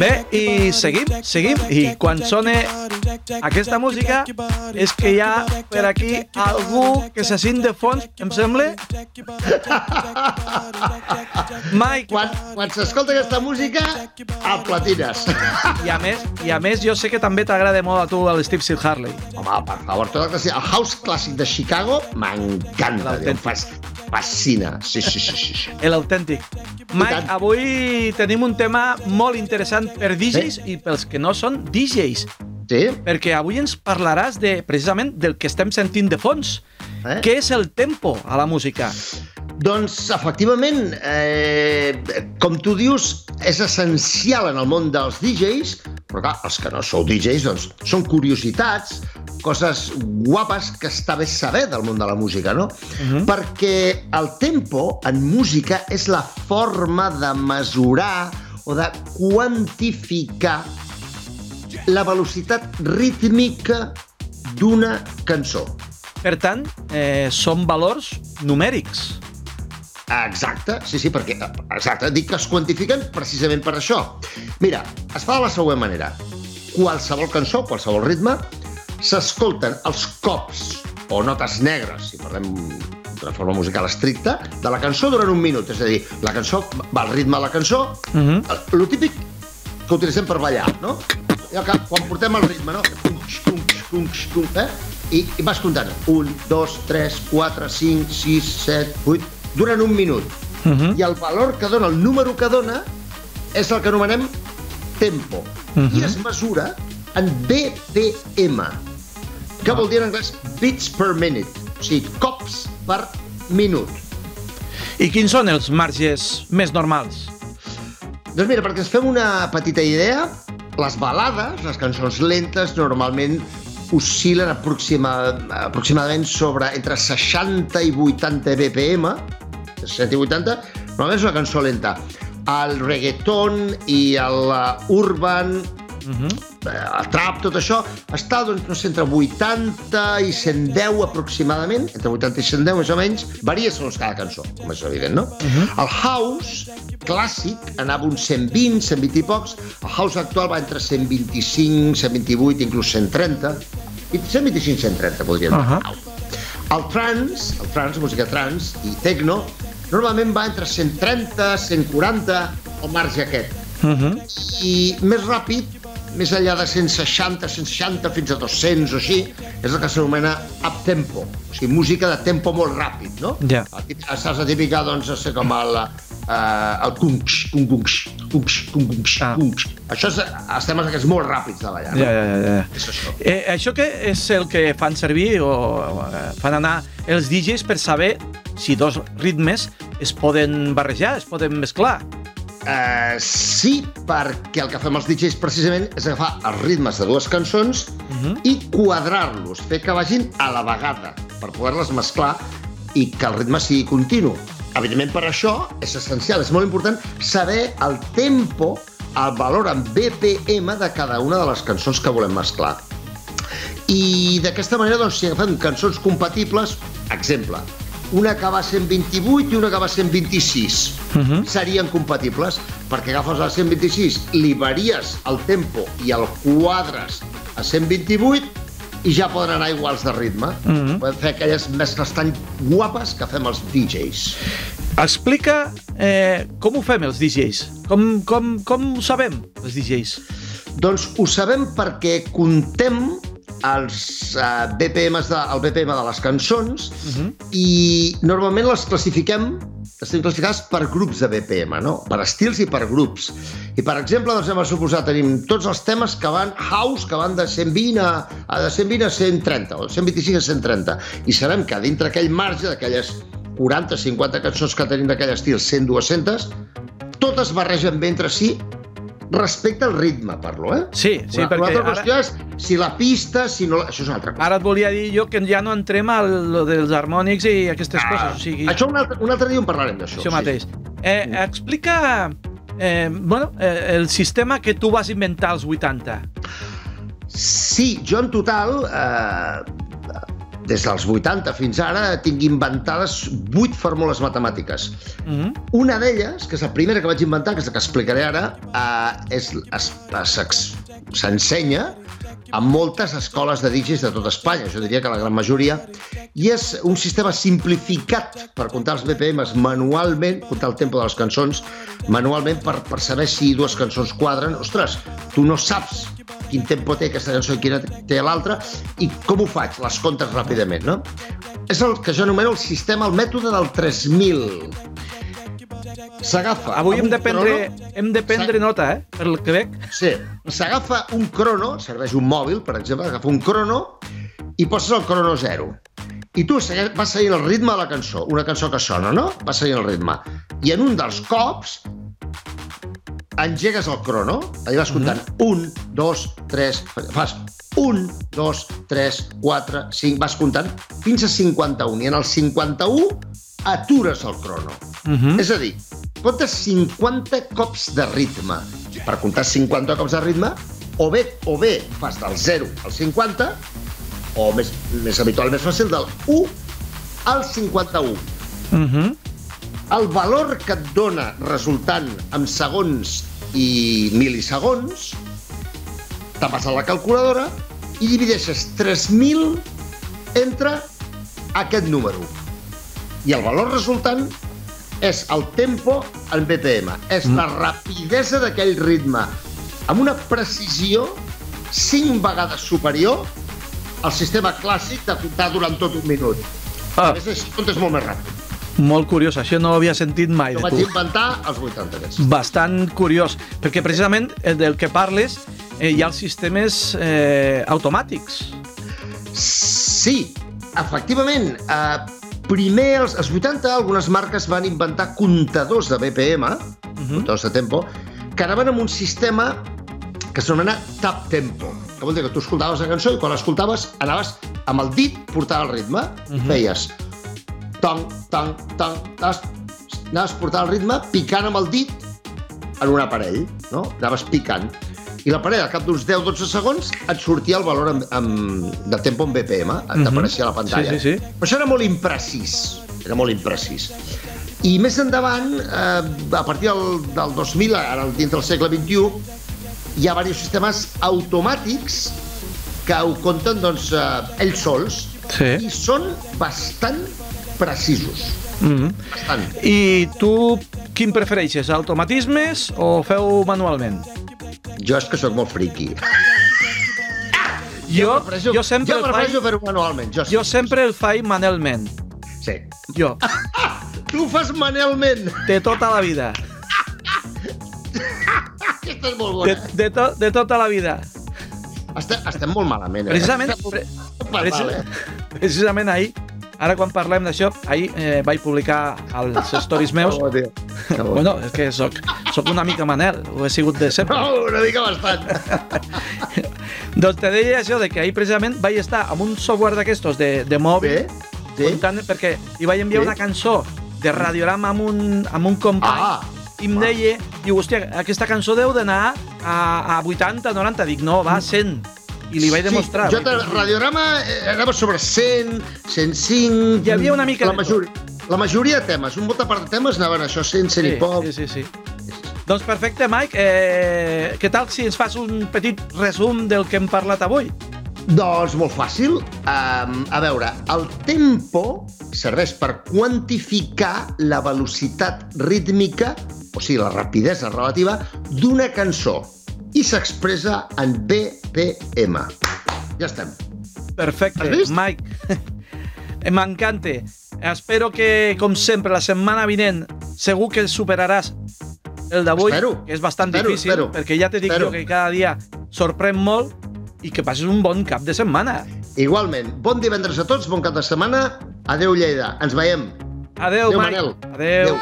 Bé, i seguim, seguim, i quan sona aquesta música és que hi ha per aquí algú que se sent de fons, em sembla? Mike, Quan, quan s'escolta aquesta música, el platines. i a més, i a més jo sé que també t'agrada molt a tu el Steve Sil Harley. Home, per favor, tot el que sigui... El house clàssic de Chicago m'encanta, fascina. Sí, sí, sí, sí. sí. l'autèntic. Mike, avui tenim un tema molt interessant per DJs i pels que no són DJs, Sí? perquè avui ens parlaràs de, precisament del que estem sentint de fons. Eh? Què és el tempo a la música? Doncs, efectivament, eh, com tu dius, és essencial en el món dels DJs, però clar, els que no sou DJs, doncs, són curiositats, coses guapes que està bé saber del món de la música, no? Uh -huh. Perquè el tempo en música és la forma de mesurar o de quantificar la velocitat rítmica d'una cançó. Per tant, eh, són valors numèrics. Exacte, sí, sí, perquè exacte, dic que es quantifiquen precisament per això. Mira, es fa de la següent manera. Qualsevol cançó, qualsevol ritme, s'escolten els cops o notes negres, si parlem d'una forma musical estricta, de la cançó durant un minut. És a dir, la cançó va al ritme de la cançó, uh. -huh. lo típic que utilitzem per ballar, no? I que quan portem el ritme, no? Cunx, cunx, cunx, cunx, eh? I, I vas comptant. Un, dos, tres, quatre, cinc, sis, set, vuit... Durant un minut. Uh -huh. I el valor que dona, el número que dona, és el que anomenem tempo. Mhm. I es mesura en BPM, que vol dir en anglès beats per minute, o sigui, cops per minut. I quins són els marges més normals? Doncs mira, perquè ens fem una petita idea, les balades, les cançons lentes, normalment oscil·len aproxima, aproximadament sobre entre 60 i 80 BPM, 60 i 80, normalment és una cançó lenta. El reggaeton i el uh, urban, Uh -huh. eh, el trap, tot això, està doncs, no sé, entre 80 i 110 aproximadament, entre 80 i 110 més o menys, varia segons cada cançó, com és evident, no? Uh -huh. El house clàssic anava uns 120, 120 i pocs, el house actual va entre 125, 128, inclús 130, i 125, 130 podríem dir. Uh -huh. El trance, el trance, música trance i techno, normalment va entre 130, 140, el marge aquest. Uh -huh. I més ràpid, més enllà de 160, 160 fins a 200 o així, és el que s'anomena up-tempo, o sigui, música de tempo molt ràpid, no? Ja. Típic- Saps la típica, doncs, no sé, com el, uh, el kunx, kung kunx, kunx, kung kunx, Ah. kunx. Això és, els temes aquests molt ràpids de ballar, no? Ja, ja, ja. És això. Eh, això que és el que fan servir o, o eh, fan anar els DJs per saber si dos ritmes es poden barrejar, es poden mesclar. Uh, sí, perquè el que fem els DJs precisament és agafar els ritmes de dues cançons Uh -huh. i quadrar-los, fer que vagin a la vegada, per poder-les mesclar i que el ritme sigui continu. Evidentment, per això és essencial, és molt important saber el tempo, el valor en BPM de cada una de les cançons que volem mesclar. I d'aquesta manera, doncs, si agafem cançons compatibles, exemple, una que va a 128 i una que va a 126, Uh -huh. serien compatibles, perquè agafes la 126, li varies el tempo i el quadres a 128 i ja poden anar iguals de ritme. Mhm. Podem fer aquelles mescles tan guapes que fem els DJs. Explica eh, com ho fem els DJs. Com, com, com ho sabem, els DJs? Doncs ho sabem perquè contem els uh, BPMs de, el BPM de les cançons Uh -huh. i normalment les classifiquem estem classificats per grups de BPM, no? per estils i per grups. I, per exemple, doncs, anem a suposar, tenim tots els temes que van house, que van de 120 a, a, de 120 a 130, o de 125 a 130. I sabem que dintre aquell marge, d'aquelles 40-50 cançons que tenim d'aquell estil, 100-200, totes barregen bé entre si respecte al ritme, parlo, eh? Sí, sí, una, perquè una altra ara, qüestió és si la pista, si no... Això és una altra cosa. ara et volia dir jo que ja no entrem a lo dels harmònics i aquestes coses. O sigui, Això un altre, un altre dia en parlarem d'això. això mateix. Eh, explica eh, bueno, eh, el sistema que tu vas inventar als 80. Sí, jo en total, eh, des dels 80 fins ara, tinc inventades 8 fórmules matemàtiques. Mm -hmm. Una d'elles, que és la primera que vaig inventar, que és la que explicaré ara, eh, és, s'ensenya a moltes escoles de DJs de tot Espanya, jo diria que la gran majoria, i és un sistema simplificat per comptar els BPMs manualment, comptar el tempo de les cançons manualment per, per saber si dues cançons quadren. Ostres, tu no saps quin tempo té aquesta cançó i quina té l'altra, i com ho faig? Les comptes ràpidament, no? És el que jo anomeno el sistema, el mètode del 3000. S'agafa... Avui hem de prendre, crono- hem de prendre nota, eh? Per el que veig. Sí, s'agafa un crono, serveix un mòbil, per exemple, agafa un crono i poses el crono zero. I tu segui- vas seguint el ritme de la cançó, una cançó que sona, no? Vas seguint el ritme. I en un dels cops engegues el crono, allà vas comptant un, dos, tres, fas un, dos, tres, quatre, cinc, vas comptant fins a 51. I en el 51 atures el crono. Uh -huh. És a dir, comptes 50 cops de ritme. Per comptar 50 cops de ritme, o bé, o bé fas del 0 al 50, o més, més habitual, més fàcil, del 1 al 51. Uh -huh. El valor que et dona resultant en segons i milisegons, te passa a la calculadora i divideixes 3.000 entre aquest número. I el valor resultant és el tempo en BPM, és la rapidesa d'aquell ritme, amb una precisió 5 vegades superior al sistema clàssic de comptar durant tot un minut. Ah, A més, així comptes molt més ràpid. molt curiós, això no ho havia sentit mai de vaig tu. inventar als 80 aquests. Bastant curiós, perquè precisament eh, del que parles eh, hi ha els sistemes eh, automàtics. Sí, efectivament. Eh, primer, als, als 80, algunes marques van inventar comptadors de BPM, uh Mhm. -huh. comptadors de tempo, que anaven amb un sistema que s'anomena tap tempo. Que vol dir que tu escoltaves la cançó i quan l'escoltaves anaves amb el dit portar el ritme i Mhm. feies tong, tong, tong, anaves, anaves portant el ritme picant amb el dit en un aparell, no? Anaves picant. I l'aparell, al cap d'uns 10-12 segons, et sortia el valor en, en, de tempo en BPM, et Mhm. apareixia a la pantalla. Sí, sí, sí. Però això era molt imprecís, era molt imprecís. I més endavant, eh, a partir del, del 2000, ara dins del segle XXI, hi ha diversos sistemes automàtics que ho compten doncs, eh, ells sols Sí. i són bastant precisos. Mm -hmm. Bastant. I tu quin prefereixes, automatismes o feu manualment? Jo és que sóc molt friqui. Jo, Prefereixo- jo sempre jo el faig, prefereixo fer-ho manualment. Jo, sí. jo sempre el faig manualment. Sí. Jo, Tu ho fas manualment. de tota la vida. Aquesta és molt De, bona. de, to, de tota la vida. Estem, estem molt malament. Eh? Precisament, pre, molt malament. precis, precisament ahir, ara quan parlem d'això, ahir eh, vaig publicar als stories meus Que Bueno, és que soc, soc una mica Manel, ho he sigut de sempre. No, una mica bastant. doncs te deia això, de que ahir precisament vaig estar amb un software d'aquestos de, de mòbil, Sí? Sí? comptant, perquè li vaig enviar Sí? una cançó de Radiorama amb un, amb un company, Ah, i em deia, diu, hòstia, aquesta cançó deu d'anar a, a 80, 90. Dic, no, va a 100. I li vaig demostrar. Sí, jo te, Radiorama eh, anava sobre 100, 105... Hi havia una mica la de majoria, La majoria de temes, un molta part de temes anaven això, 100, 100 sí, i poc. Sí, sí, sí. Doncs perfecte, Mike. Eh, què tal si ens fas un petit resum del que hem parlat avui? Doncs molt fàcil. Um, a veure, el tempo serveix per quantificar la velocitat rítmica, o sigui, la rapidesa relativa, d'una cançó i s'expressa en BPM. Ja estem. Perfecte? Mike. M'encanta. Espero que, com sempre, la setmana vinent segur que superaràs el d'avui, que és bastant Espero, difícil, espero. perquè ja dic Espero. jo que cada dia sorprèn molt i que passis un bon cap de setmana. Igualment, bon divendres a tots, bon cap de setmana. Adeu, Lleida. Ens veiem. Adeu, Mike. Manel. Adeu. Adéu.